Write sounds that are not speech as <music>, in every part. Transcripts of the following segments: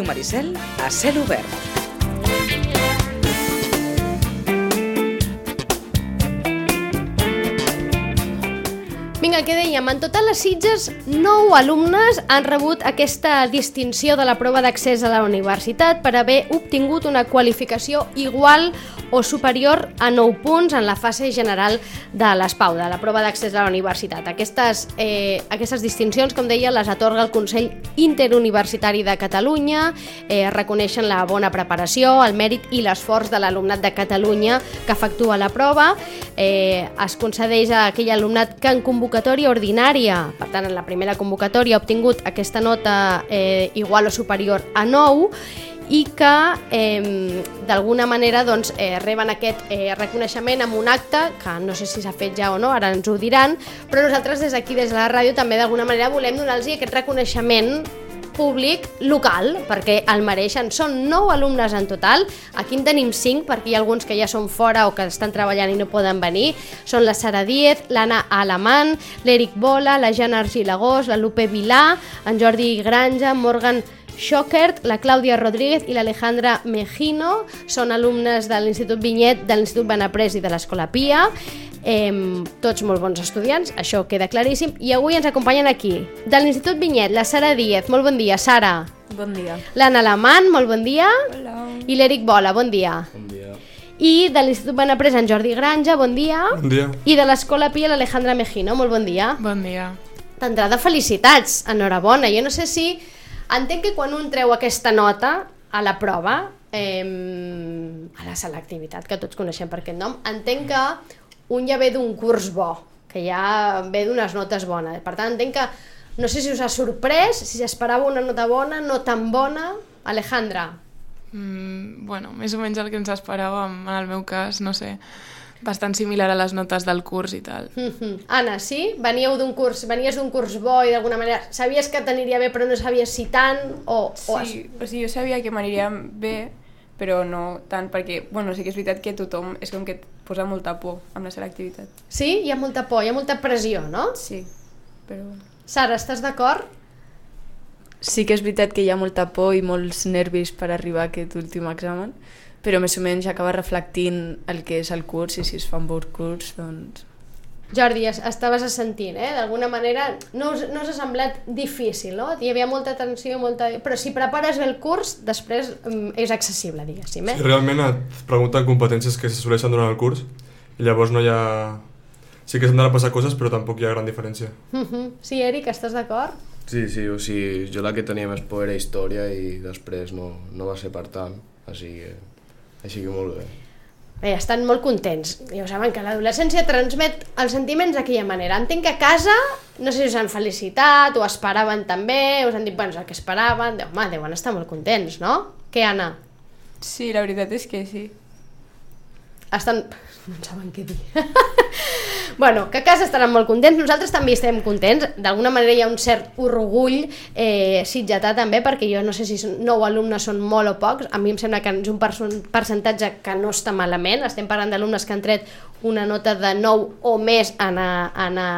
Ràdio Maricel a cel obert. Vinga, què dèiem? En total les Sitges, nou alumnes han rebut aquesta distinció de la prova d'accés a la universitat per haver obtingut una qualificació igual o superior a 9 punts en la fase general de l'ESPAU, de la prova d'accés a la universitat. Aquestes, eh, aquestes distincions, com deia, les atorga el Consell Interuniversitari de Catalunya, eh, reconeixen la bona preparació, el mèrit i l'esforç de l'alumnat de Catalunya que efectua la prova. Eh, es concedeix a aquell alumnat que en convocatòria ordinària, per tant, en la primera convocatòria ha obtingut aquesta nota eh, igual o superior a 9 i que eh, d'alguna manera doncs, eh, reben aquest eh, reconeixement amb un acte, que no sé si s'ha fet ja o no, ara ens ho diran, però nosaltres des d'aquí, des de la ràdio, també d'alguna manera volem donar-los aquest reconeixement públic local, perquè el mereixen. Són 9 alumnes en total, aquí en tenim 5, perquè hi ha alguns que ja són fora o que estan treballant i no poden venir. Són la Sara Díez, l'Anna Alamant, l'Eric Bola, la Jana Argilagós, la Lupe Vilà, en Jordi Granja, Morgan Schockert, la Clàudia Rodríguez i l'Alejandra Mejino són alumnes de l'Institut Vinyet, de l'Institut Benaprés i de l'Escola Pia. Eh, tots molt bons estudiants, això queda claríssim. I avui ens acompanyen aquí, de l'Institut Vinyet, la Sara Díez. Molt bon dia, Sara. Bon dia. L'Anna Lamant, molt bon dia. Hola. I l'Eric Bola, bon dia. Bon dia. I de l'Institut Benaprés, en Jordi Granja, bon dia. Bon dia. I de l'Escola Pia, l'Alejandra Mejino, molt bon dia. Bon dia. D'entrada, felicitats, enhorabona. Jo no sé si... Entenc que quan un treu aquesta nota a la prova, eh, a la selectivitat, que tots coneixem per aquest nom, entenc que un ja ve d'un curs bo, que ja ve d'unes notes bones. Per tant, entenc que no sé si us ha sorprès, si s'esperava una nota bona, no tan bona. Alejandra, Mm, bueno, més o menys el que ens esperàvem, en el meu cas, no sé, bastant similar a les notes del curs i tal. Mhm. Anna, sí? Veníeu d'un curs, venies d'un curs bo i d'alguna manera sabies que t'aniria bé però no sabies si tant o... o has- Sí, o sigui, jo sabia que m'aniria bé, però no tant, perquè, bueno, sí que és veritat que tothom és com que et posa molta por amb la selectivitat. sí? Hi ha molta por, hi ha molta pressió, no? Sí, però... Sara, estàs d'acord? Sí que és veritat que hi ha molta por i molts nervis per arribar a aquest últim examen, però més o menys acaba reflectint el que és el curs i si es fa un bon curs, doncs... Jordi, es- estaves assentint, eh? D'alguna manera no us, no us ha semblat difícil, no? Hi havia molta tensió, molta... però si prepares bé el curs, després mm, és accessible, diguéssim, eh? I realment et pregunten competències que s'assoleixen durant el curs i llavors no hi ha... Sí que s'han a passar coses, però tampoc hi ha gran diferència. Mhm. Sí, Eric, estàs d'acord? Sí, sí, o sigui, jo la que tenia més por era història i després no, no va ser per tant, així que, així que molt bé. Bé, estan molt contents. Ja ho saben que l'adolescència transmet els sentiments d'aquella manera. Entenc que a casa, no sé si us han felicitat o esperaven també, us han dit, bueno, el que esperaven, Déu, home, deuen estar molt contents, no? Què, Anna? Sí, la veritat és que sí. Estan... <laughs> no en saben què dir. <laughs> bueno, que a casa estaran molt contents, nosaltres també estem contents, d'alguna manera hi ha un cert orgull eh, sitgetà també, perquè jo no sé si són nou alumnes són molt o pocs, a mi em sembla que és un percentatge que no està malament, estem parlant d'alumnes que han tret una nota de 9 o més en, a, en a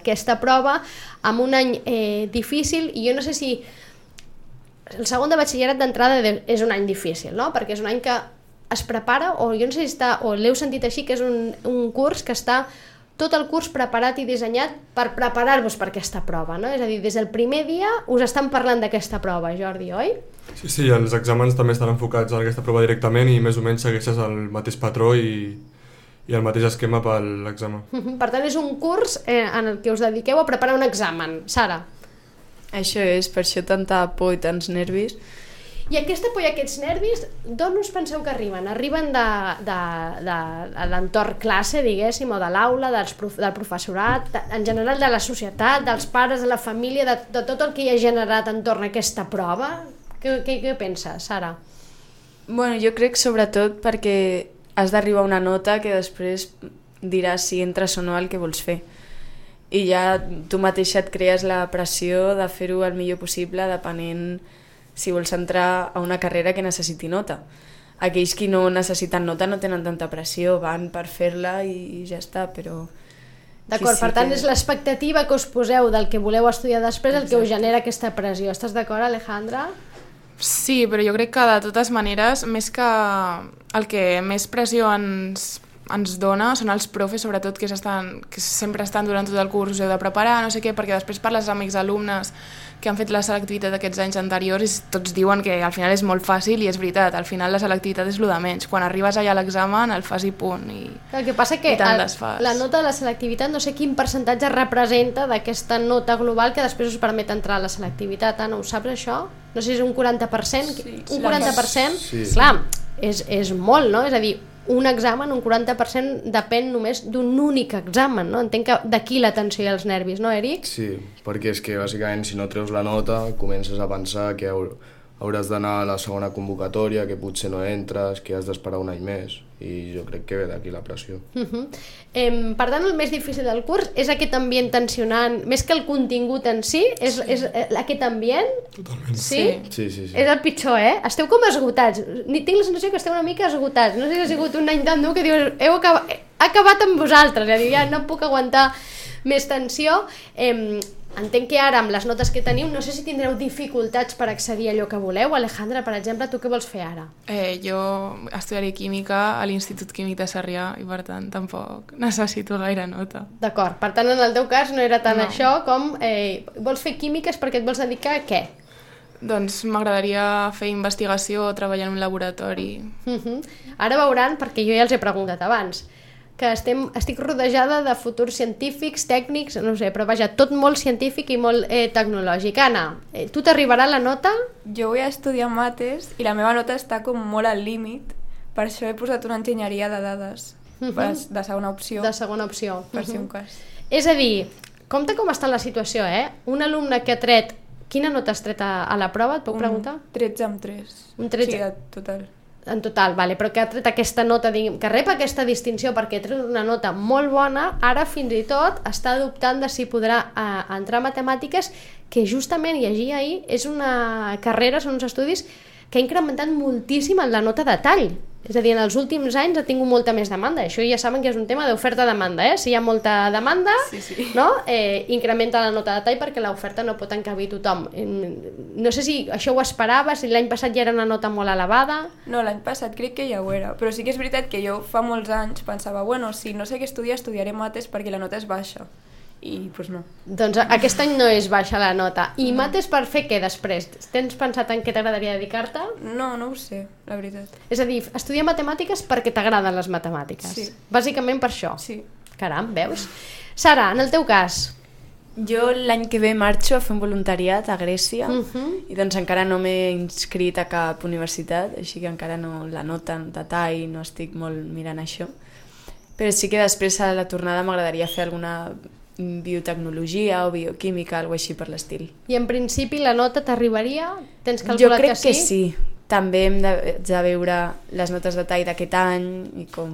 aquesta prova, amb un any eh, difícil, i jo no sé si el segon de batxillerat d'entrada de- és un any difícil, no? Perquè és un any que es prepara, o jo no sé si està, o l'heu sentit així, que és un, un curs que està tot el curs preparat i dissenyat per preparar-vos per aquesta prova, no? És a dir, des del primer dia us estan parlant d'aquesta prova, Jordi, oi? Sí, sí, els exàmens també estan enfocats en aquesta prova directament i més o menys segueixes el mateix patró i, i el mateix esquema per l'examen. Per tant, és un curs eh, en el que us dediqueu a preparar un examen. Sara, Això és, per això tanta por i tants nervis. I aquesta por i aquests nervis, d'on us penseu que arriben? Arriben de, de, de, de l'entorn classe, diguéssim, o de l'aula, prof, del professorat, de, en general de la societat, dels pares, de la família, de, de tot el que hi ha generat entorn a aquesta prova? Què, què, què penses, Sara? Bueno, jo crec sobretot perquè has d'arribar a una nota que després diràs si entres o no al que vols fer. I ja tu mateixa et crees la pressió de fer-ho el millor possible depenent si vols entrar a una carrera que necessiti nota. Aquells qui no necessiten nota no tenen tanta pressió, van per fer-la i, i ja està, però... D'acord, qui per tant, que- és l'expectativa que us poseu del que voleu estudiar després el que us genera aquesta pressió. Estàs d'acord, Alejandra? Sí, però jo crec que de totes maneres, més que el que més pressió ens, ens dona són els profes, sobretot, que, estan, que sempre estan durant tot el curs, us heu de preparar, no sé què, perquè després parles amb exalumnes que han fet la selectivitat aquests anys anteriors i tots diuen que al final és molt fàcil i és veritat, al final la selectivitat és el de menys. Quan arribes allà a l'examen el fas i punt. I, El que passa que el, la nota de la selectivitat no sé quin percentatge representa d'aquesta nota global que després us permet entrar a la selectivitat. Anna, ho saps això? No sé si és un 40%? Sí, un la 40%? Sí. Clar, és, és molt, no? És a dir, un examen, un 40% depèn només d'un únic examen, no? Entenc que d'aquí la tensió i els nervis, no, Eric? Sí, perquè és que bàsicament si no treus la nota comences a pensar que hauràs d'anar a la segona convocatòria, que potser no entres, que has d'esperar un any més i jo crec que ve d'aquí la pressió. Uh -huh. eh, per tant, el més difícil del curs és aquest ambient tensionant, més que el contingut en si, és, és eh, aquest ambient? Totalment. Sí? Sí, sí, sí. És el pitjor, eh? Esteu com esgotats. Ni tinc la sensació que esteu una mica esgotats. No sé si ha sigut un any tan dur que dius, heu acabat, he acabat amb vosaltres, és a dir, ja no puc aguantar més tensió. Eh, entenc que ara, amb les notes que teniu, no sé si tindreu dificultats per accedir a allò que voleu. Alejandra, per exemple, tu què vols fer ara? Eh, jo estudiaré química a l'Institut Químic de Sarrià i per tant tampoc <laughs> necessito gaire nota. D'acord, per tant, en el teu cas no era tant No. això com... Eh, vols fer químiques perquè et vols dedicar a què? Doncs m'agradaria fer investigació o treballar en un laboratori. Uh -huh. Ara veuran, perquè jo ja els he preguntat abans, que estem, estic rodejada de futurs científics, tècnics, no sé, però vaja, tot molt científic i molt eh, tecnològic. Anna, eh, tu t'arribarà la nota? Jo vull estudiar mates i la meva nota està com molt al límit, per això he posat una enginyeria de dades, Mhm. per, de segona opció, De segona opció. per si Uh un -huh. cas. És a dir, compte com està la situació, eh? Un alumne que ha tret... Quina nota has tret a, a la prova, et puc preguntar? Un 13 amb 3. Un 13. Sí, total. En total, vale, però que ha tret aquesta nota, diguem, que rep aquesta distinció perquè ha tret una nota molt bona, ara fins i tot està dubtant de si podrà eh, entrar a matemàtiques, que justament llegia ahir és una carrera, són uns estudis que ha incrementat moltíssim en la nota de tall. És a dir, en els últims anys ha tingut molta més demanda. Això ja saben que és un tema d'oferta-demanda, eh? Si hi ha molta demanda, Sí, sí. no? eh, incrementa la nota de tall perquè l'oferta no pot encabir tothom. No sé si això ho esperaves, si l'any passat ja era una nota molt elevada... No, l'any passat crec que ja ho era, però sí que és veritat que jo fa molts anys pensava, bueno, si no sé què estudiar, estudiaré mates perquè la nota és baixa. I doncs pues no. Doncs a- aquest any no és baixa la nota. I mates per fer què després? Tens pensat en què t'agradaria dedicar-te? No, no ho sé, la veritat. És a dir, estudiar matemàtiques perquè t'agraden les matemàtiques. Sí. Bàsicament per això. Sí. Caram, veus? Sara, en el teu cas, Jo l'any que ve marxo a fer un voluntariat a Grècia Mhm. i doncs encara no m'he inscrit a cap universitat, així que encara no la nota en detall, no estic molt mirant això. Però sí que després a la tornada m'agradaria fer alguna biotecnologia o bioquímica, alguna així per l'estil. i en principi la nota t'arribaria? Tens Jo calculat crec que sí? que sí. També hem de, de veure les notes de tall d'aquest any i com...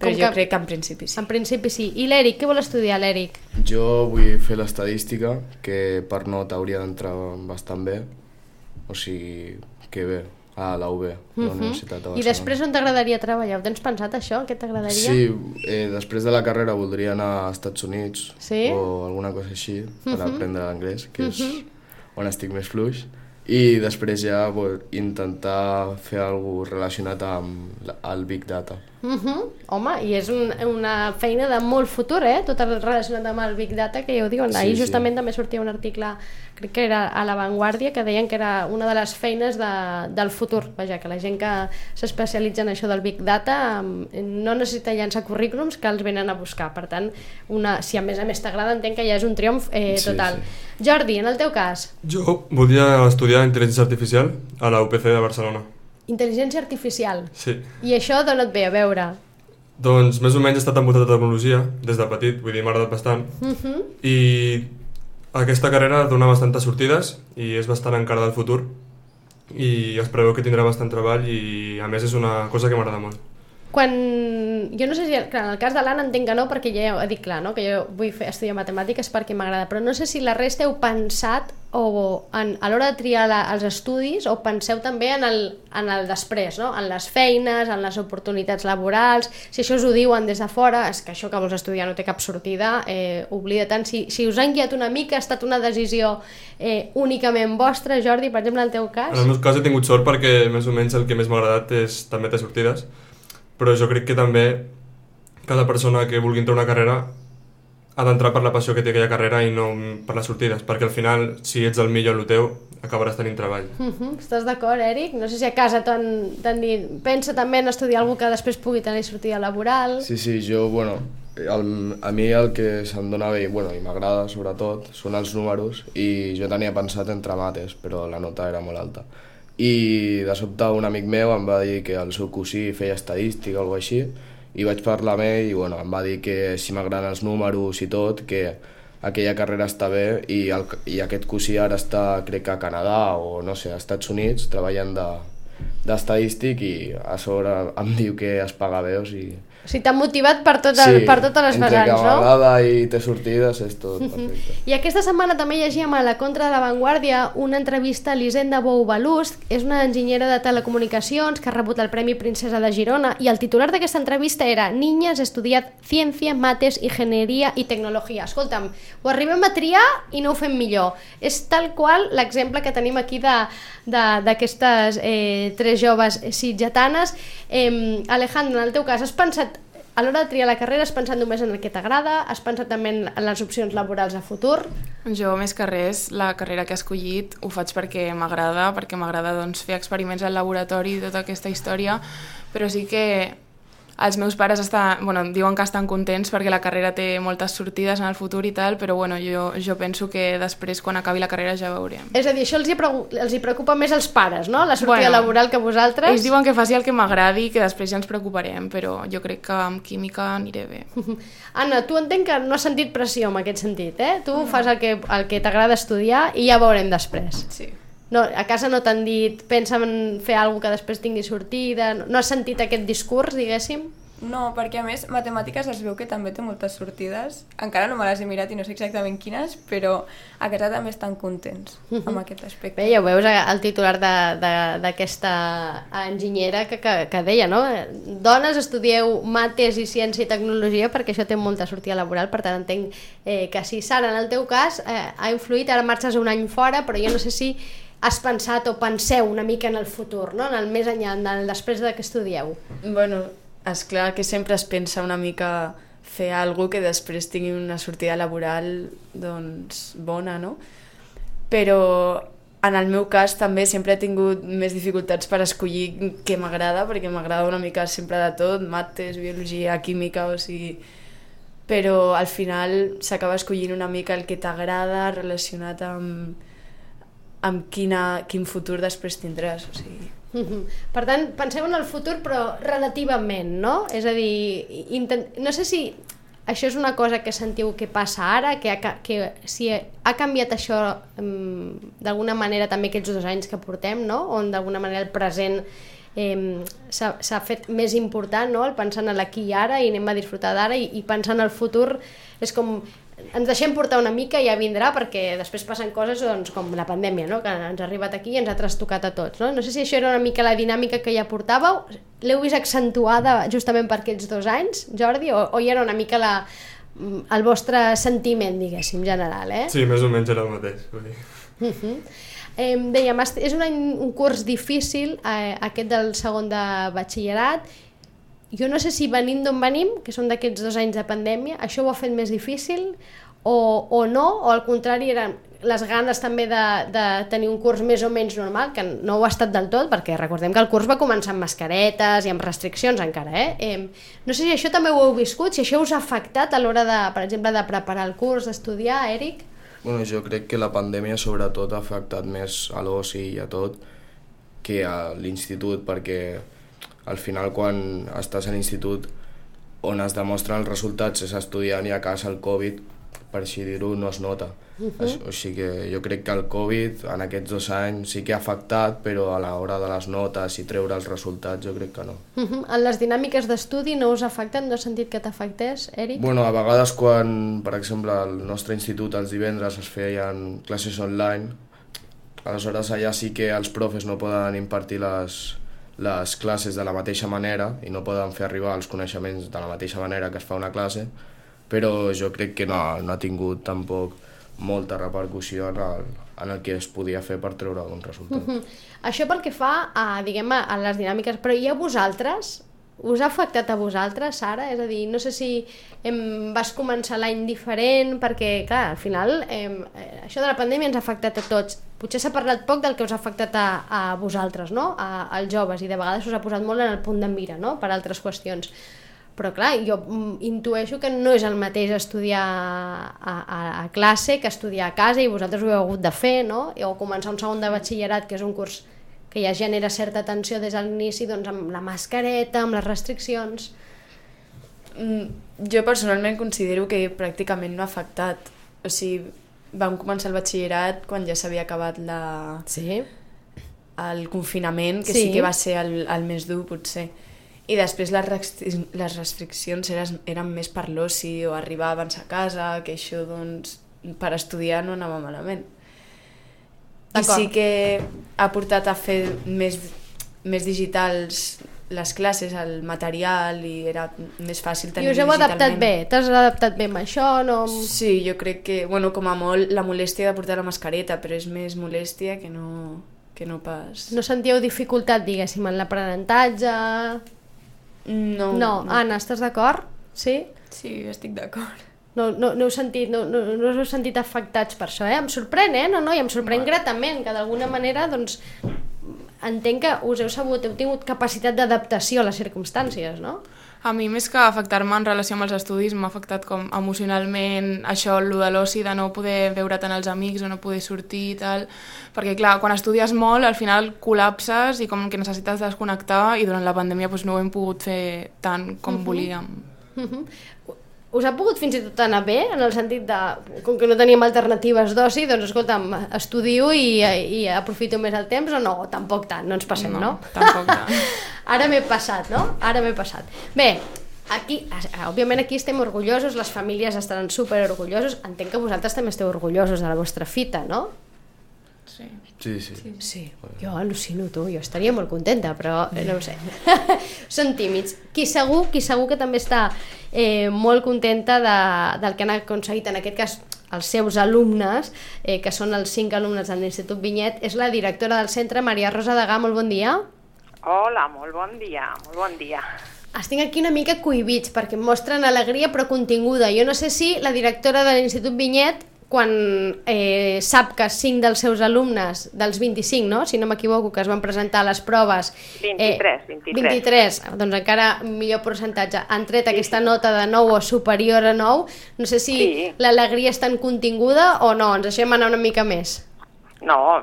Però Com jo que- crec que en principi sí. En principi sí. I l'Eric, què vol estudiar l'Eric? Jo vull fer l'estadística, que per nota hauria d'entrar bastant bé, o sigui, que bé, a la UB, la Universitat de Mhm. I Barcelona. després on t'agradaria treballar? Ho tens pensat això? Què t'agradaria? Sí, eh, després de la carrera voldria anar als Estats Units Sí? o alguna cosa així per aprendre l'anglès, que és on estic més fluix. I després ja pues, intentar fer alguna relacionat amb el Big Data. Uh -huh. Home, i és un, una feina de molt futur, eh? Tot el relacionat amb el Big Data, que ja ho diuen. Sí, Ahir sí. justament també sortia un article, crec que era a La Vanguardia, que deien que era una de les feines de, del futur. Vaja, que la gent que s'especialitza en això del Big Data no necessita llançar currículums que els venen a buscar. Per tant, una, si a més a més t'agrada, entenc que ja és un triomf eh, Sí, total. Jordi, en el teu cas, Jo volia estudiar intel·ligència artificial a la UPC de Barcelona. intel·ligència artificial. Sí. I això d'on et ve a veure? Doncs més o menys he estat envoltat de tecnologia des de petit, vull dir, m'ha agradat bastant. Uh -huh. I aquesta carrera dona bastantes sortides i és bastant encara del futur i es preveu que tindrà bastant treball i a més és una cosa que m'agrada molt. Quan... Jo no sé si... Clar, en el cas de l'Anna entenc que no, perquè ja he dit clar, no? que jo vull fer, estudiar matemàtiques perquè m'agrada, però no sé si la resta heu pensat o en, a l'hora de triar la, els estudis o penseu també en el, en el després, no? en les feines, en les oportunitats laborals, si això us ho diuen des de fora, és que això que vols estudiar no té cap sortida, eh, oblida tant. Si, si us han guiat una mica, ha estat una decisió eh, únicament vostra, Jordi, per exemple, en el teu cas? En el meu cas he tingut sort perquè més o menys el que més m'ha agradat és també té sortides, però jo crec que també cada persona que vulgui entrar a una carrera ha d'entrar per la passió que té aquella carrera i no per les sortides, perquè al final, si ets el millor en el teu, acabaràs tenint treball. Uh -huh. Estàs d'acord, Eric? No sé si a casa t'han dit pensa també en estudiar algú que després pugui tenir sortida laboral. Sí, sí, jo, bueno, el, a mi el que se'm dona bé bueno, i m'agrada sobretot són els números i jo tenia pensat entre mates, però la nota era molt alta i de sobte un amic meu em va dir que el seu cosí feia estadística o alguna així i vaig parlar amb ell i bueno, em va dir que si m'agraden els números i tot, que aquella carrera està bé i, el, i aquest cosí ara està, crec que a Canadà o no sé, als Estats Units treballant d'estadístic de, i a sobre em <laughs> diu que es paga bé, o sigui, o sigui, t'ha motivat per, tot el, sí, per totes les vessants, no? Sí, entre m'agrada i té sortides és tot <laughs> perfecte. I aquesta setmana també llegíem a la Contra de la Vanguardia una entrevista a l'Hisenda Bou Balust, és una enginyera de telecomunicacions que ha rebut el Premi Princesa de Girona i el titular d'aquesta entrevista era Niñas estudiat ciència, mates, ingenieria i tecnologia. Escolta'm, ho arribem a triar i no ho fem millor. És tal qual l'exemple que tenim aquí d'aquestes eh, tres joves sitgetanes. Eh, Alejandro, en el teu cas, has pensat a l'hora de triar la carrera has pensat només en el que t'agrada? Has pensat també en les opcions laborals a futur? Jo, més que res, la carrera que he escollit ho faig perquè m'agrada, perquè m'agrada doncs, fer experiments al laboratori i tota aquesta història, però sí que els meus pares estan, bueno, diuen que estan contents perquè la carrera té moltes sortides en el futur i tal, però bueno, jo, jo penso que després, quan acabi la carrera, ja veurem. És a dir, això els hi, els hi preocupa més als pares, no? La sortida bueno, laboral que vosaltres? Ells diuen que faci el que m'agradi i que després ja ens preocuparem, però jo crec que amb química aniré bé. <laughs> Anna, tu entenc que no has sentit pressió en aquest sentit, eh? Tu no. fas el que, el que t'agrada estudiar i ja veurem després. Sí. No, a casa no t'han dit pensa en fer alguna que després tingui sortida, no, no has sentit aquest discurs, diguéssim? No, perquè a més matemàtiques es veu que també té moltes sortides. Encara no me les he mirat i no sé exactament quines, però a casa també estan contents amb aquest aspecte. Bé, ja ho veus el titular d'aquesta enginyera que, que, que deia, no? Dones, estudieu mates i ciència i tecnologia perquè això té molta sortida laboral, per tant entenc eh, que si Sara, en el teu cas, eh, ha influït, ara marxes un any fora, però jo no sé si has pensat o penseu una mica en el futur, no? en el més enllà, en el després de que estudieu. Bueno, és clar que sempre es pensa una mica fer alguna que després tingui una sortida laboral doncs, bona, no? Però en el meu cas també sempre he tingut més dificultats per escollir què m'agrada, perquè m'agrada una mica sempre de tot, mates, biologia, química, o sigui... Però al final s'acaba escollint una mica el que t'agrada relacionat amb, amb quina, quin futur després tindràs, o sigui... <laughs> Per tant, penseu en el futur però relativament, no? És a dir, intent... no sé si això és una cosa que sentiu que passa ara, que, ha, que si ha canviat això um, d'alguna manera també aquests dos anys que portem, no? On d'alguna manera el present eh, s'ha fet més important, no? el pensar en l'aquí i ara i anem a disfrutar d'ara i, i pensar en el futur és com ens deixem portar una mica i ja vindrà perquè després passen coses doncs, com la pandèmia, no? que ens ha arribat aquí i ens ha trastocat a tots. No? no sé si això era una mica la dinàmica que ja portàveu, l'heu vist accentuada justament per aquests dos anys, Jordi, o, o hi era una mica la, el vostre sentiment, diguéssim, general, eh? Sí, més o menys era el mateix. Vull dir. Uh -huh. eh, dèiem, és un, any, un curs difícil, eh, aquest del segon de batxillerat, jo no sé si venint d'on venim, que són d'aquests dos anys de pandèmia, això ho ha fet més difícil o, o no, o al contrari eren les ganes també de, de tenir un curs més o menys normal, que no ho ha estat del tot, perquè recordem que el curs va començar amb mascaretes i amb restriccions encara, eh? eh no sé si això també ho heu viscut, si això us ha afectat a l'hora de, per exemple, de preparar el curs, d'estudiar, Eric? Bueno, jo crec que la pandèmia sobretot ha afectat més a l'oci i a tot que a l'institut, perquè al final quan estàs a l'institut on es demostren els resultats és estudiant i a casa el Covid per així dir-ho, no es nota. Uh -huh. O sigui que jo crec que el Covid en aquests dos anys sí que ha afectat, però a l'hora de les notes i treure els resultats jo crec que no. Uh -huh. En les dinàmiques d'estudi no us afecten? No has sentit que t'afectés, Eric? Bueno, a vegades quan, per exemple, al nostre institut els divendres es feien classes online, aleshores allà sí que els profes no poden impartir les, les classes de la mateixa manera i no poden fer arribar els coneixements de la mateixa manera que es fa una classe, però jo crec que no, no ha tingut tampoc molta repercussió en el, en el que es podia fer per treure un resultat. Uh <laughs> -huh. Això pel que fa a, diguem, a les dinàmiques, però i a vosaltres? Us ha afectat a vosaltres, Sara? És a dir, no sé si em, vas començar l'any diferent, perquè, clar, al final, em, eh, això de la pandèmia ens ha afectat a tots. Potser s'ha parlat poc del que us ha afectat a, a vosaltres, no?, a, als joves, i de vegades us ha posat molt en el punt de mira, no?, per altres qüestions però clar, jo mm, intueixo que no és el mateix estudiar a, a, a classe que estudiar a casa i vosaltres ho heu hagut de fer, no? O començar un segon de batxillerat, que és un curs que ja genera certa tensió des de l'inici, doncs amb la mascareta, amb les restriccions... Mm, jo personalment considero que pràcticament no ha afectat. O sigui, vam començar el batxillerat quan ja s'havia acabat la... Sí. el confinament, que Sí. sí, que va ser el, el més dur, potser. I després les, restri les restriccions eren, eren més per l'oci o arribar abans a casa, que això, doncs, per estudiar no anava malament. I sí que ha portat a fer més, més digitals les classes, el material, i era més fàcil I tenir us heu adaptat bé? T'has adaptat bé amb això? No... Sí, jo crec que, bueno, com a molt, la molèstia de portar la mascareta, però és més molèstia que no, que no pas... No sentíeu dificultat, diguéssim, en l'aprenentatge? No, No. Anna, estàs d'acord? Sí? Sí, estic d'acord. No, no, no, heu sentit, no, no, no us heu sentit afectats per això, eh? Em sorprèn, eh? No, no, i em sorprèn gratament que d'alguna manera, doncs, entenc que us heu sabut, heu tingut capacitat d'adaptació a les circumstàncies, no? A mi, més que afectar-me en relació amb els estudis, m'ha afectat com emocionalment això, el de l'oci, de no poder veure tant els amics o no poder sortir i tal. Perquè, clar, quan estudies molt, al final col·lapses i com que necessites desconnectar i durant la pandèmia doncs, no ho hem pogut fer tant com volíem. Uh -huh. Us ha pogut fins i tot anar bé, en el sentit de, com que no teníem alternatives d'oci, doncs escolta'm, estudio i, i aprofito més el temps o no? Tampoc tant, no ens passem, no? Tampoc tant. <laughs> Ara m'he passat, no? Ara m'he passat. Bé, aquí, òbviament aquí estem orgullosos, les famílies estaran super orgullosos, entenc que vosaltres també esteu orgullosos de la vostra fita, no? Sí. Sí, sí. Sí, jo al·lucino tu, jo estaria molt contenta, però eh, no ho sé. <laughs> Són tímids. Qui segur, qui segur que també està eh, molt contenta de, del que han aconseguit, en aquest cas els seus alumnes, eh, que són els cinc alumnes de l'Institut Vinyet, és la directora del centre, Maria Rosa Degà, molt bon dia. Hola, molt bon dia, molt bon dia. Estic aquí una mica cohibits perquè mostren alegria però continguda. Jo no sé si la directora de l'Institut Vinyet quan eh, sap que 5 dels seus alumnes, dels 25, no? si no m'equivoco, que es van presentar a les proves... 23, 23. 23, doncs encara millor percentatge. Han tret sí, aquesta nota de 9 o superior a 9. No sé si Sí. l'alegria és tan continguda o no, ens deixem anar una mica més. No,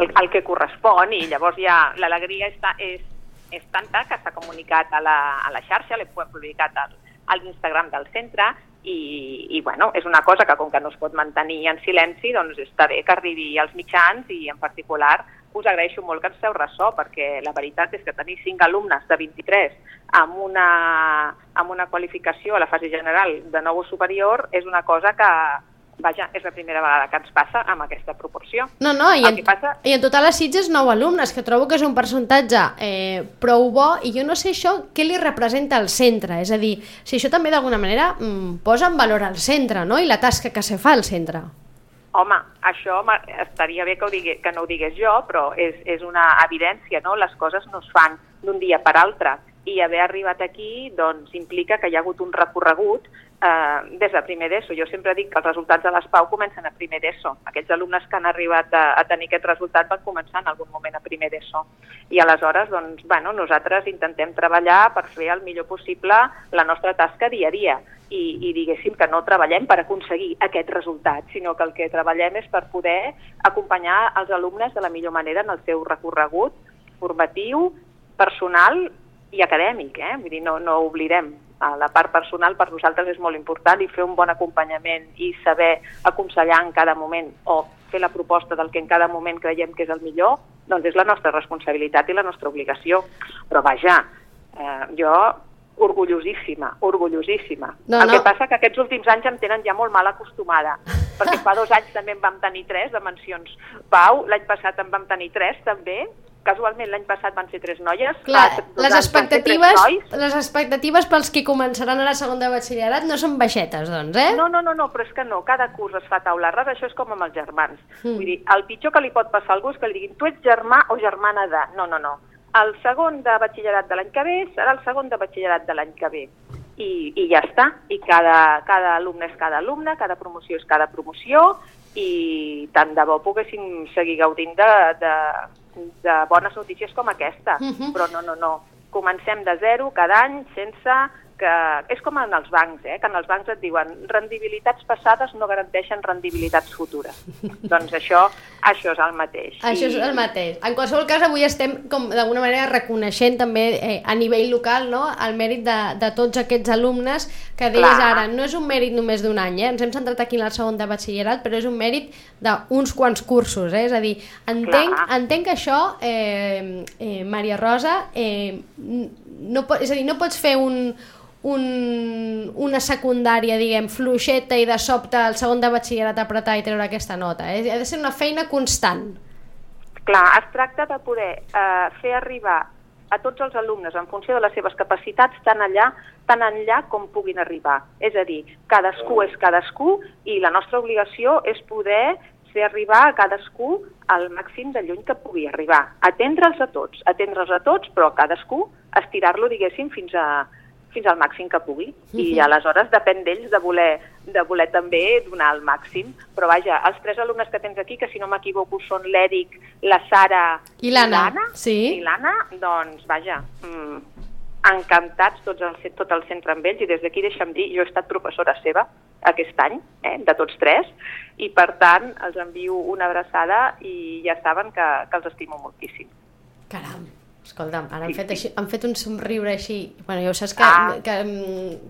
el, el que correspon, i llavors ja l'alegria està, és, és tanta que s'ha comunicat a la, a la xarxa, l'hem publicat al, a l'Instagram del centre, i, i bueno, és una cosa que com que no es pot mantenir en silenci, doncs està bé que arribi als mitjans i en particular us agraeixo molt que ens feu ressò perquè la veritat és que tenir 5 alumnes de 23 amb una, amb una qualificació a la fase general de nou superior és una cosa que, vaja, és la primera vegada que ens passa amb aquesta proporció. No, no, i en, passa- i en total a Sitges 9 alumnes, que trobo que és un percentatge eh, prou bo, i jo no sé això què li representa al centre, és a dir, si això també d'alguna manera mm, posa en valor al centre, no?, i la tasca que se fa al centre. Home, això estaria bé que, ho digui, que no ho digués jo, però és, és una evidència, no? Les coses no es fan d'un dia per altre i haver arribat aquí doncs, implica que hi ha hagut un recorregut eh, des de primer d'ESO. Jo sempre dic que els resultats de les PAU comencen a primer d'ESO. Aquests alumnes que han arribat a, a tenir aquest resultat van començar en algun moment a primer d'ESO. I aleshores, doncs, bueno, nosaltres intentem treballar per fer el millor possible la nostra tasca dia a dia i, i diguéssim que no treballem per aconseguir aquest resultat, sinó que el que treballem és per poder acompanyar els alumnes de la millor manera en el seu recorregut formatiu, personal i acadèmic, eh? Vull dir, no, no oblidem. a la part personal per nosaltres és molt important i fer un bon acompanyament i saber aconsellar en cada moment o fer la proposta del que en cada moment creiem que és el millor, doncs és la nostra responsabilitat i la nostra obligació. Però vaja, eh, jo orgullosíssima, orgullosíssima. No, el no. que passa que aquests últims anys em tenen ja molt mal acostumada, perquè fa dos anys també en vam tenir tres de mencions Pau, l'any passat en vam tenir tres també, casualment l'any passat van ser tres noies, Clar, les expectatives, les expectatives pels que començaran ara segon de batxillerat no són baixetes, doncs, eh? No, no, no, no, però és que no, cada curs es fa taula rasa, això és com amb els germans. Mm. Vull dir, el pitjor que li pot passar a algú és que li diguin tu ets germà o germana de... No, no, no. El segon de batxillerat de l'any que ve serà el segon de batxillerat de l'any que ve. I, I ja està. I cada, cada alumne és cada alumne, cada promoció és cada promoció i tant de bo poguéssim seguir gaudint de, de, de bones notícies com aquesta. Mhm. Però no, no, no. Comencem de zero cada any sense que... És com en els bancs, eh? que en els bancs et diuen rendibilitats passades no garanteixen rendibilitats futures. <laughs> doncs això, això és el mateix. Això és el mateix. En qualsevol cas, avui estem com d'alguna manera reconeixent també eh, a nivell local no? el mèrit de, de tots aquests alumnes que deies Clar. ara, no és un mèrit només d'un any, eh? ens hem centrat aquí en el segon de batxillerat, però és un mèrit d'uns quants cursos, eh? és a dir, entenc, Clar. entenc que això, eh, eh, Maria Rosa, eh, no, és a dir, no pots fer un, un, una secundària, diguem, fluixeta i de sobte el segon de batxillerat apretar i treure aquesta nota. Eh? Ha de ser una feina constant. Clar, es tracta de poder eh, fer arribar a tots els alumnes en funció de les seves capacitats tan allà, tan enllà com puguin arribar. És a dir, cadascú és cadascú i la nostra obligació és poder fer arribar a cadascú al màxim de lluny que pugui arribar. Atendre'ls a tots, atendre'ls a tots, però a cadascú estirar-lo, diguéssim, fins a fins al màxim que pugui. I aleshores depèn d'ells de voler, de voler també donar el màxim. Però vaja, els tres alumnes que tens aquí, que si no m'equivoco són l'Èric, la Sara I l'Anna, sí. i l'Anna, doncs vaja, mm, encantats tots el, tot el centre amb ells i des d'aquí deixa'm dir, jo he estat professora seva aquest any, eh, de tots tres, i per tant els envio una abraçada i ja saben que, que els estimo moltíssim. Caram, escolta'm, ara han fet, així, han fet un somriure així. Bueno, ja ho saps que, Ah. que,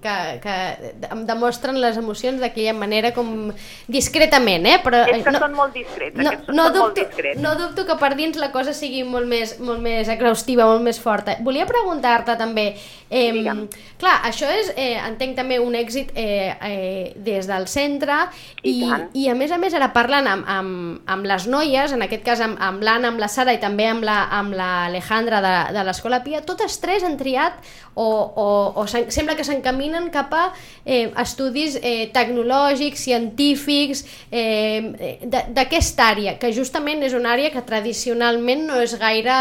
que, que em demostren les emocions d'aquella manera com discretament, eh? Però, És que no, són molt discrets, no, aquests no, són molt dubto, discrets. no dubto que per dins la cosa sigui molt més, molt més exhaustiva, molt més forta. Volia preguntar-te també, eh, Digue'm. clar, això és, eh, entenc també un èxit eh, eh, des del centre i, I i a més a més ara parlant amb, amb, amb les noies, en aquest cas amb, amb l'Anna, amb la Sara i també amb la- amb l'Alejandra de, de l'Escola Pia, totes tres han triat o, o, o sembla que s'encaminen cap a eh, estudis eh, tecnològics, científics, eh, de- d'aquesta àrea, que justament és una àrea que tradicionalment no és gaire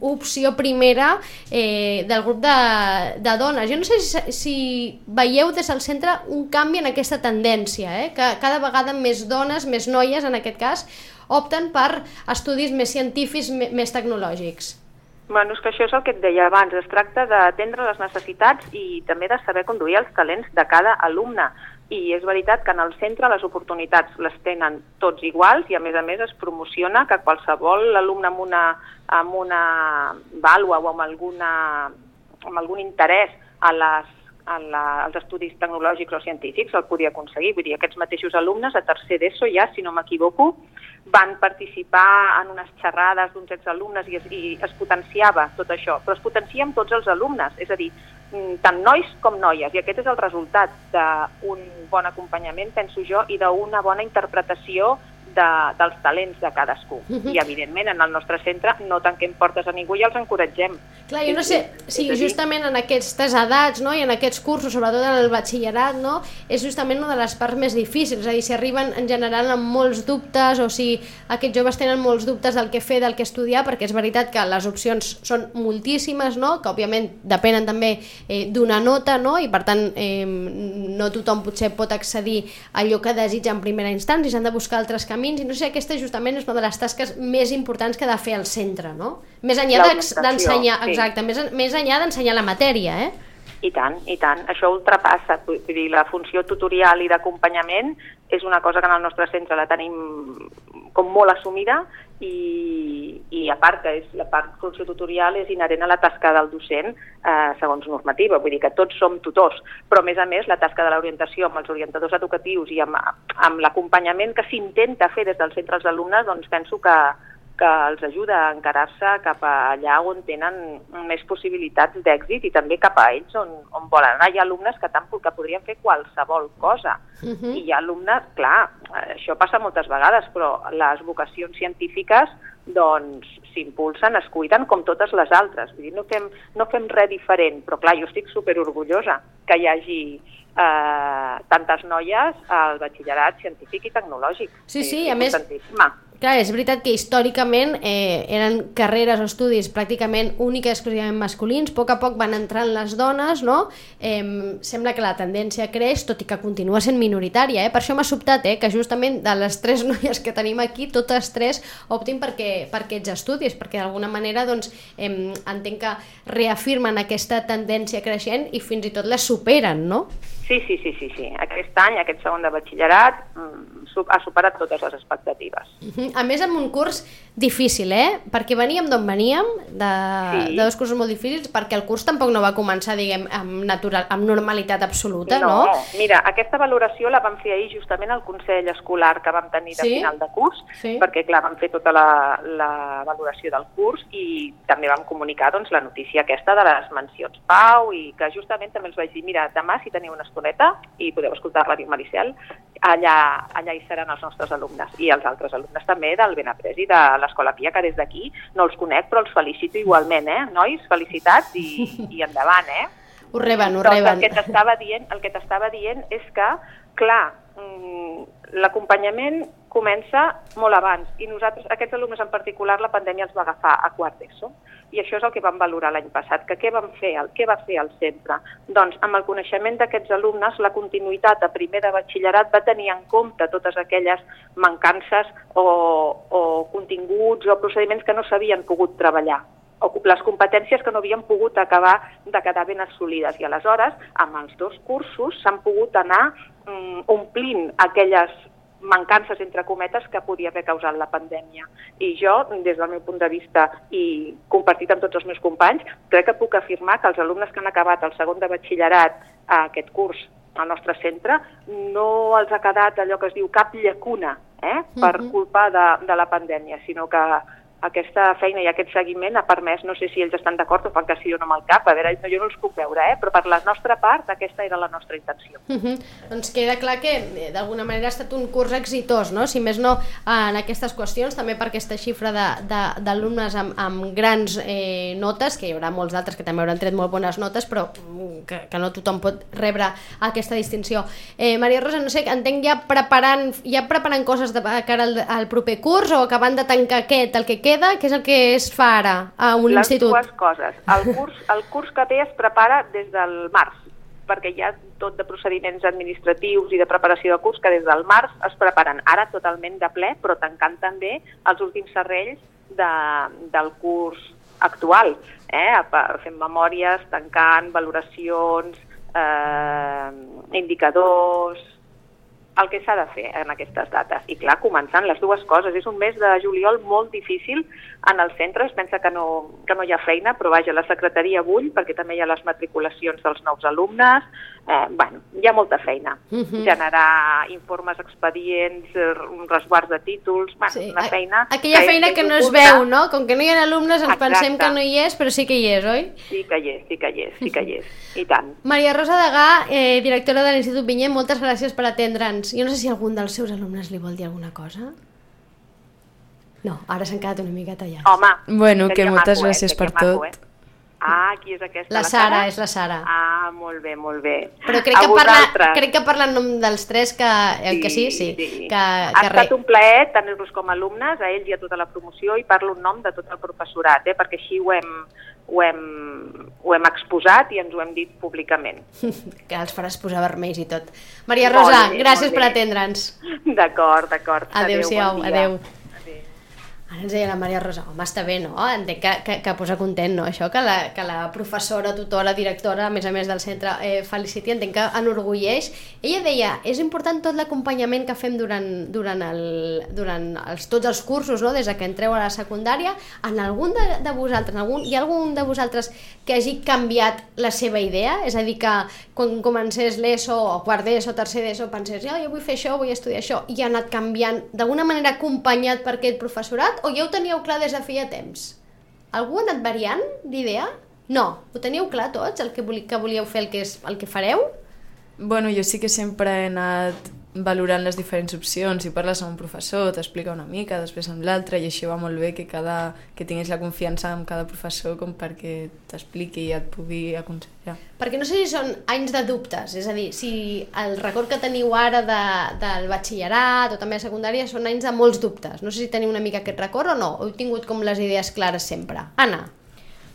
opció primera eh, del grup de, de dones. Jo no sé si, si veieu des del centre un canvi en aquesta tendència, eh? que cada vegada més dones, més noies en aquest cas, opten per estudis més científics, més tecnològics. Bueno, és que això és el que et deia abans, es tracta d'atendre les necessitats i també de saber conduir els talents de cada alumne. I és veritat que en el centre les oportunitats les tenen tots iguals i a més a més es promociona que qualsevol alumne amb una, amb una vàlua o amb, alguna, amb algun interès a les a la, als estudis tecnològics o científics el podia aconseguir. Vull dir, aquests mateixos alumnes a tercer d'ESO ja, si no m'equivoco, van participar en unes xerrades d'uns exalumnes i es, i es potenciava tot això, però es potencia amb tots els alumnes, és a dir, mm, tant nois com noies, i aquest és el resultat d'un bon acompanyament, penso jo, i d'una bona interpretació de, dels talents de cadascú. Mhm. I, evidentment, en el nostre centre no tanquem portes a ningú i els encoratgem. Clar, jo no sé si dir- justament en aquestes edats no, i en aquests cursos, sobretot en el batxillerat, no, és justament una de les parts més difícils, és a dir, si arriben en general amb molts dubtes o si aquests joves tenen molts dubtes del que fer, del que estudiar, perquè és veritat que les opcions són moltíssimes, no, que òbviament depenen també eh, d'una nota, no, i per tant eh, no tothom potser pot accedir a allò que desitja en primera instància, s'han de buscar altres camins, i no sé aquesta justament és una de les tasques més importants que ha de fer el centre, no? Més enllà d'ensenyar, sí. exacte, més, més enllà d'ensenyar la matèria, eh? I tant, i tant. Això ultrapassa. Vull dir, la funció tutorial i d'acompanyament és una cosa que en el nostre centre la tenim com molt assumida i, i a part que és, la part funció tutorial és inherent a la tasca del docent eh, segons normativa, vull dir que tots som tutors, però a més a més la tasca de l'orientació amb els orientadors educatius i amb, amb l'acompanyament que s'intenta fer des del centre als alumnes, doncs penso que, que els ajuda a encarar-se cap a allà on tenen més possibilitats d'èxit i també cap a ells on, on volen anar. Hi ha alumnes que, tant, que podrien fer qualsevol cosa. Uh -huh. I hi ha alumnes, clar, això passa moltes vegades, però les vocacions científiques doncs s'impulsen, es cuiden com totes les altres. Vull dir, no fem, no fem res diferent, però clar, jo estic superorgullosa que hi hagi eh, tantes noies al batxillerat científic i tecnològic. Sí, sí, a més, Clar, és veritat que històricament eh, eren carreres o estudis pràcticament úniques exclusivament masculins, a poc a poc van entrant les dones, no? Eh, sembla que la tendència creix, tot i que continua sent minoritària, eh? per això m'ha sobtat eh, que justament de les tres <laughs> noies que tenim aquí, totes tres optin perquè, per aquests estudis, perquè d'alguna manera doncs, eh, entenc que reafirmen aquesta tendència creixent i fins i tot la superen, no? Sí, sí, sí, sí, sí. Aquest any, aquest segon de batxillerat, mm, ha superat totes les expectatives. A més, amb un curs difícil, eh? Perquè veníem d'on veníem, de, sí. de dos cursos molt difícils, perquè el curs tampoc no va començar, diguem, amb, natural, amb normalitat absoluta, no? No, mira, aquesta valoració la vam fer ahir justament al Consell Escolar que vam tenir de sí? final de curs, sí. perquè, clar, vam fer tota la, la valoració del curs i també vam comunicar doncs, la notícia aquesta de les mencions Pau i que justament també els vaig dir, mira, demà si teniu una estoneta i podeu escoltar Ràdio Maricel, allà, allà hi seran els nostres alumnes i els altres alumnes també del Benaprés i de l'Escola Pia, que des d'aquí no els conec, però els felicito igualment, eh? Nois, felicitats i, <laughs> i endavant, eh? Ho reben, ho doncs reben. El que t'estava dient, el que t'estava dient és que, clar, l'acompanyament comença molt abans i nosaltres, aquests alumnes en particular, la pandèmia els va agafar a quart d'ESO i això és el que vam valorar l'any passat, que què vam fer, el, què va fer el centre? Doncs amb el coneixement d'aquests alumnes, la continuïtat a primer de batxillerat va tenir en compte totes aquelles mancances o, o continguts o procediments que no s'havien pogut treballar o les competències que no havien pogut acabar de quedar ben assolides. I aleshores, amb els dos cursos, s'han pogut anar mm, omplint aquelles mancances, entre cometes, que podia haver causat la pandèmia. I jo, des del meu punt de vista i compartit amb tots els meus companys, crec que puc afirmar que els alumnes que han acabat el segon de batxillerat a aquest curs al nostre centre no els ha quedat allò que es diu cap llacuna eh, per -huh. culpa de, de la pandèmia, sinó que aquesta feina i aquest seguiment ha permès, no sé si ells estan d'acord o fan que sí o no amb el cap, a veure, jo no els puc veure, eh? però per la nostra part aquesta era la nostra intenció. Uh -huh. Doncs queda clar que eh, d'alguna manera ha estat un curs exitós, no? si més no en aquestes qüestions, també per aquesta xifra d'alumnes amb, amb grans eh, notes, que hi haurà molts d'altres que també hauran tret molt bones notes, però mm, que, que no tothom pot rebre aquesta distinció. Eh, Maria Rosa, no sé, entenc ja preparant, ja preparant coses de cara al, al proper curs o acabant de tancar aquest, el que queda, què és el que es fa ara a un Les institut? Les dues coses. El curs, el curs que ve es prepara des del març, perquè hi ha tot de procediments administratius i de preparació de curs que des del març es preparen. Ara totalment de ple, però tancant també els últims serrells de, del curs actual, eh? fent memòries, tancant, valoracions, eh, indicadors, el que s'ha de fer en aquestes dates. I clar, començant les dues coses. És un mes de juliol molt difícil en el centre. Es pensa que no, que no hi ha feina, però vaja, la secretaria bull perquè també hi ha les matriculacions dels nous alumnes. Eh, bueno, hi ha molta feina. Uh -huh. Generar informes, expedients, resguards de títols... Bueno, sí. una feina... Aquella que feina que no es veu, no? Com que no hi ha alumnes ens Exacte. pensem que no hi és, però sí que hi és, oi? Sí que hi és, sí que hi és, sí que hi és. I tant. Maria Rosa Degà, eh, directora de l'Institut Vinyet, moltes gràcies per atendre'ns. Jo no sé si algun dels seus alumnes li vol dir alguna cosa. No, ara s'han quedat una miqueta allà. Home, bueno, que moltes maco, gràcies eh? per tot. Maco, eh? Ah, qui és aquesta? La, la Sara, Sara, és la Sara. Ah, molt bé, molt bé. Però crec que, parla, crec que parla en nom dels tres, que, sí, que sí, sí. sí. Que, ha que estat re... un plaer tenir-los com a alumnes, a ells i a tota la promoció, i parlo en nom de tot el professorat, eh, perquè així ho hem, ho hem, ho hem exposat i ens ho hem dit públicament. <laughs> que els faràs posar vermells i tot. Maria Rosa, bé, gràcies per atendre'ns. D'acord, d'acord. Adéu-siau, adéu. adéu. Ara ens deia la Maria Rosa, home, està bé, no? Entenc que, que, que posa content, no? Això que la, que la professora, tutora, directora, a més a més del centre eh, Felicity, entenc que enorgulleix. Ella deia, és important tot l'acompanyament que fem durant, durant, el, durant els, tots els cursos, no? des que entreu a la secundària. En algun de, de vosaltres, en algun, hi ha algun de vosaltres que hagi canviat la seva idea? És a dir, que quan comencés l'ESO, o quart d'ESO, tercer d'ESO, pensés, oh, jo vull fer això, vull estudiar això, i ha anat canviant d'alguna manera acompanyat per aquest professorat o ja ho teníeu clar des de feia temps? Algú ha anat variant d'idea? No, ho teníeu clar tots, el que, voli, que volíeu fer, el que, és, el que fareu? Bueno, jo sí que sempre he anat valorant les diferents opcions, si parles amb un professor t'explica una mica, després amb l'altre i així va molt bé que, cada, que tinguis la confiança amb cada professor com perquè t'expliqui i et pugui aconsellar. Perquè no sé si són anys de dubtes, és a dir, si el record que teniu ara de, del batxillerat o també a secundària són anys de molts dubtes. No sé si teniu una mica aquest record o no, o heu tingut com les idees clares sempre. Anna.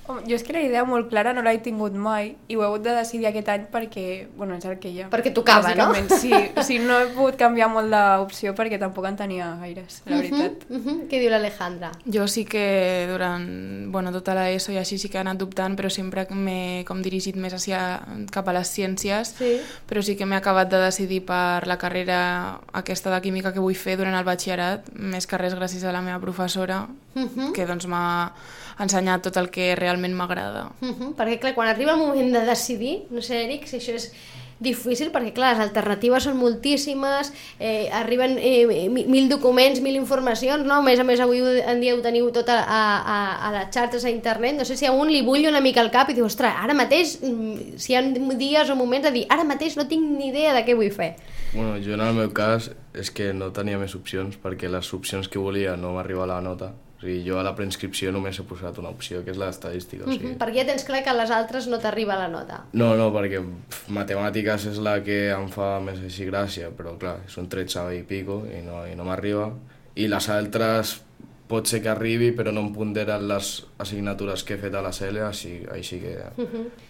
Home, jo és que la idea molt clara no l'he tingut mai i ho he hagut de decidir aquest any perquè, bueno, és el que hi ha. Perquè tocava, no? Sí. O sigui, no he pogut canviar molt d'opció perquè tampoc en tenia gaires, la veritat. Uh -huh, uh -huh. Què diu l'Alejandra? Jo sí que durant bueno, tota l'ESO i així sí que he anat dubtant, però sempre m'he com dirigit més hacia, cap a les ciències, Sí. però sí que m'he acabat de decidir per la carrera aquesta de química que vull fer durant el batxillerat, més que res gràcies a la meva professora, Uh -huh. que doncs m'ha ensenyat tot el que realment m'agrada. Uh -huh. Perquè, clar, quan arriba el moment de decidir, no sé, Eric, si això és difícil, perquè, clar, les alternatives són moltíssimes, eh, arriben eh, mi- mil documents, mil informacions, no? A més a més, avui en dia ho teniu tot a, a, a, a les xarxes, a internet, no sé si a un li bull una mica el cap i diu, ostres, ara mateix, mm, si hi ha dies o moments de dir, ara mateix no tinc ni idea de què vull fer. Bueno, jo en el meu cas és que no tenia més opcions perquè les opcions que volia no m'arriba la nota. O sigui, jo a la preinscripció només he posat una opció, que és l'estadística. O sigui... Uh -huh. Perquè ja tens clar que a les altres no t'arriba la nota. No, no, perquè pf, matemàtiques és la que em fa més així gràcia, però clar, són 13 i pico i no, i no m'arriba. I les altres pot ser que arribi, però no em ponderen les assignatures que he fet a la CL, així, així que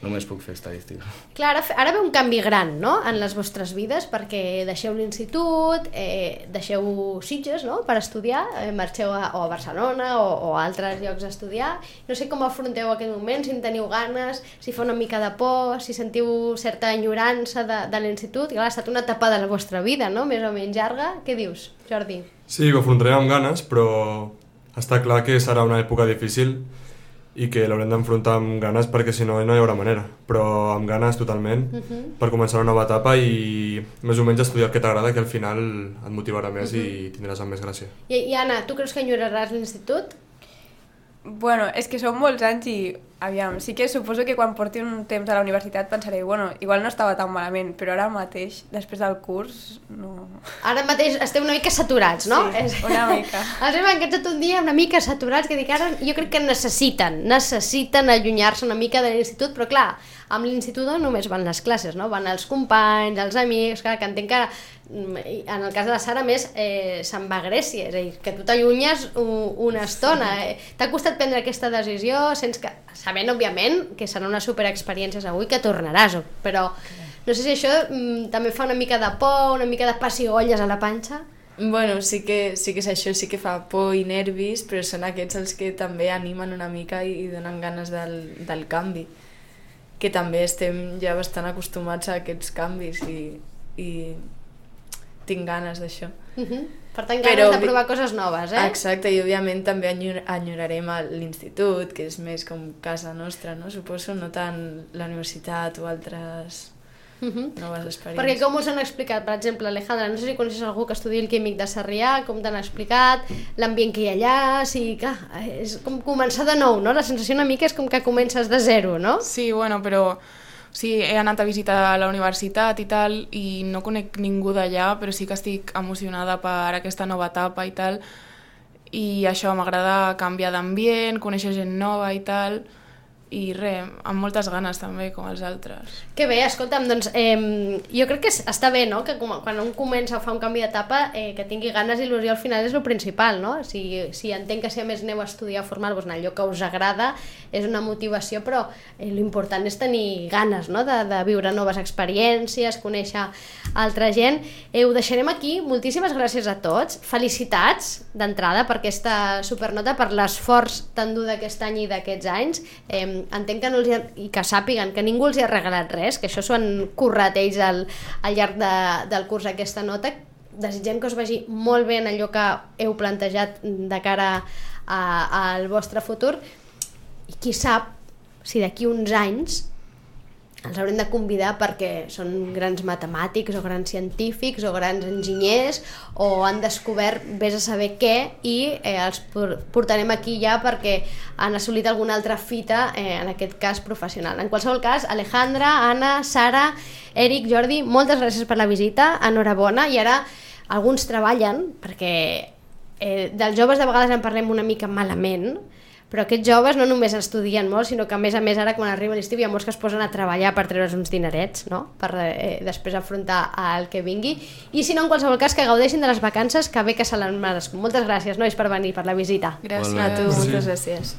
només puc fer estadística. Clar, ara, ara ve un canvi gran no? en les vostres vides perquè deixeu l'institut, eh, deixeu Sitges no? per estudiar, eh, marxeu a, o a Barcelona o, o a altres llocs a estudiar. No sé com afronteu aquest moment, si en teniu ganes, si fa una mica de por, si sentiu certa enyorança de, de l'institut. Clar, ha estat una etapa de la vostra vida, no? més o menys llarga. Què dius, Jordi? Sí, ho afrontarem amb ganes, però està clar que serà una època difícil i que l'haurem d'enfrontar amb ganes perquè si no no hi haurà manera, però amb ganes totalment per començar una nova etapa i més o menys estudiar el que t'agrada que al final et motivarà més i tindràs amb més gràcia. I, I Anna, tu creus que enyoraràs l'institut? Bueno, és que són molts anys i, aviam, sí que suposo que quan porti un temps a la universitat pensaré, bueno, igual no estava tan malament, però ara mateix, després del curs, no... Ara mateix esteu una mica saturats, no? Sí, una mica. <laughs> Els hem encantat un dia una mica saturats, que dic ara jo crec que necessiten, necessiten allunyar-se una mica de l'institut, però clar, amb l'institut no només van les classes, no? Van els companys, els amics, clar, que entenc que en el cas de la Sara més eh, se'n va a Grècia, és a dir, que tu t'allunyes una estona. Eh, T'ha costat prendre aquesta decisió, sents que, sabent, òbviament, que serà una superexperiència segur i que tornaràs, però no sé si això mm, també fa una mica de por, una mica de pessigolles a la panxa. Bueno, sí que, sí que és això, sí que fa por i nervis, però són aquests els que també animen una mica i, i donen ganes del, del canvi. Que també estem ja bastant acostumats a aquests canvis i, i tinc ganes d'això. Uh -huh. Per tant, Però ganes de vi- provar coses noves, eh? Exacte, i òbviament també enyor enyorarem l'institut, que és més com casa nostra, no? Suposo, no tant la universitat o altres Uh -huh. noves experiències. Perquè com us han explicat, per exemple, Alejandra, no sé si coneixes algú que estudi el químic de Sarrià, com t'han explicat, l'ambient que hi ha allà, si, clar, és com començar de nou, no? La sensació una mica és com que comences de zero, no? Sí, bueno, però sí, he anat a visitar la universitat i tal, i no conec ningú d'allà, però sí que estic emocionada per aquesta nova etapa i tal, i això m'agrada canviar d'ambient, conèixer gent nova i tal, i res, amb moltes ganes també, com els altres. Que bé, escolta'm, doncs eh, jo crec que es- està bé, no?, que com, quan un comença a fer un canvi d'etapa, eh, que tingui ganes i il·lusió al final és el principal, no? Si, si entenc que si a més aneu a estudiar, a formar-vos en allò que us agrada, és una motivació, però eh, l'important és tenir ganes, no?, de, de viure noves experiències, conèixer altra gent. Eh, ho deixarem aquí, moltíssimes gràcies a tots, felicitats d'entrada per aquesta supernota, per l'esforç tan dur d'aquest any i d'aquests anys. Eh, entenc que no els ha, i que sàpiguen que ningú els hi ha regalat res, que això s'ho han currat ells al, al llarg de, del curs aquesta nota. Desitgem que us vagi molt bé en allò que heu plantejat de cara al vostre futur i qui sap si d'aquí uns anys els haurem de convidar perquè són grans matemàtics o grans científics o grans enginyers o han descobert vés a saber què i eh, els por- portarem aquí ja perquè han assolit alguna altra fita, eh, en aquest cas professional. En qualsevol cas, Alejandra, Anna, Sara, Eric, Jordi, moltes gràcies per la visita, enhorabona, i ara alguns treballen perquè eh, dels joves de vegades en parlem una mica malament, però aquests joves no només estudien molt, sinó que a més a més ara quan arriba l'estiu hi ha molts que es posen a treballar per treure's uns dinerets, no? per eh, després afrontar el que vingui. I si no, en qualsevol cas, que gaudeixin de les vacances, que bé que se l'han merescut. Moltes gràcies, nois, per venir, per la visita. Gràcies. A tu, moltes gràcies.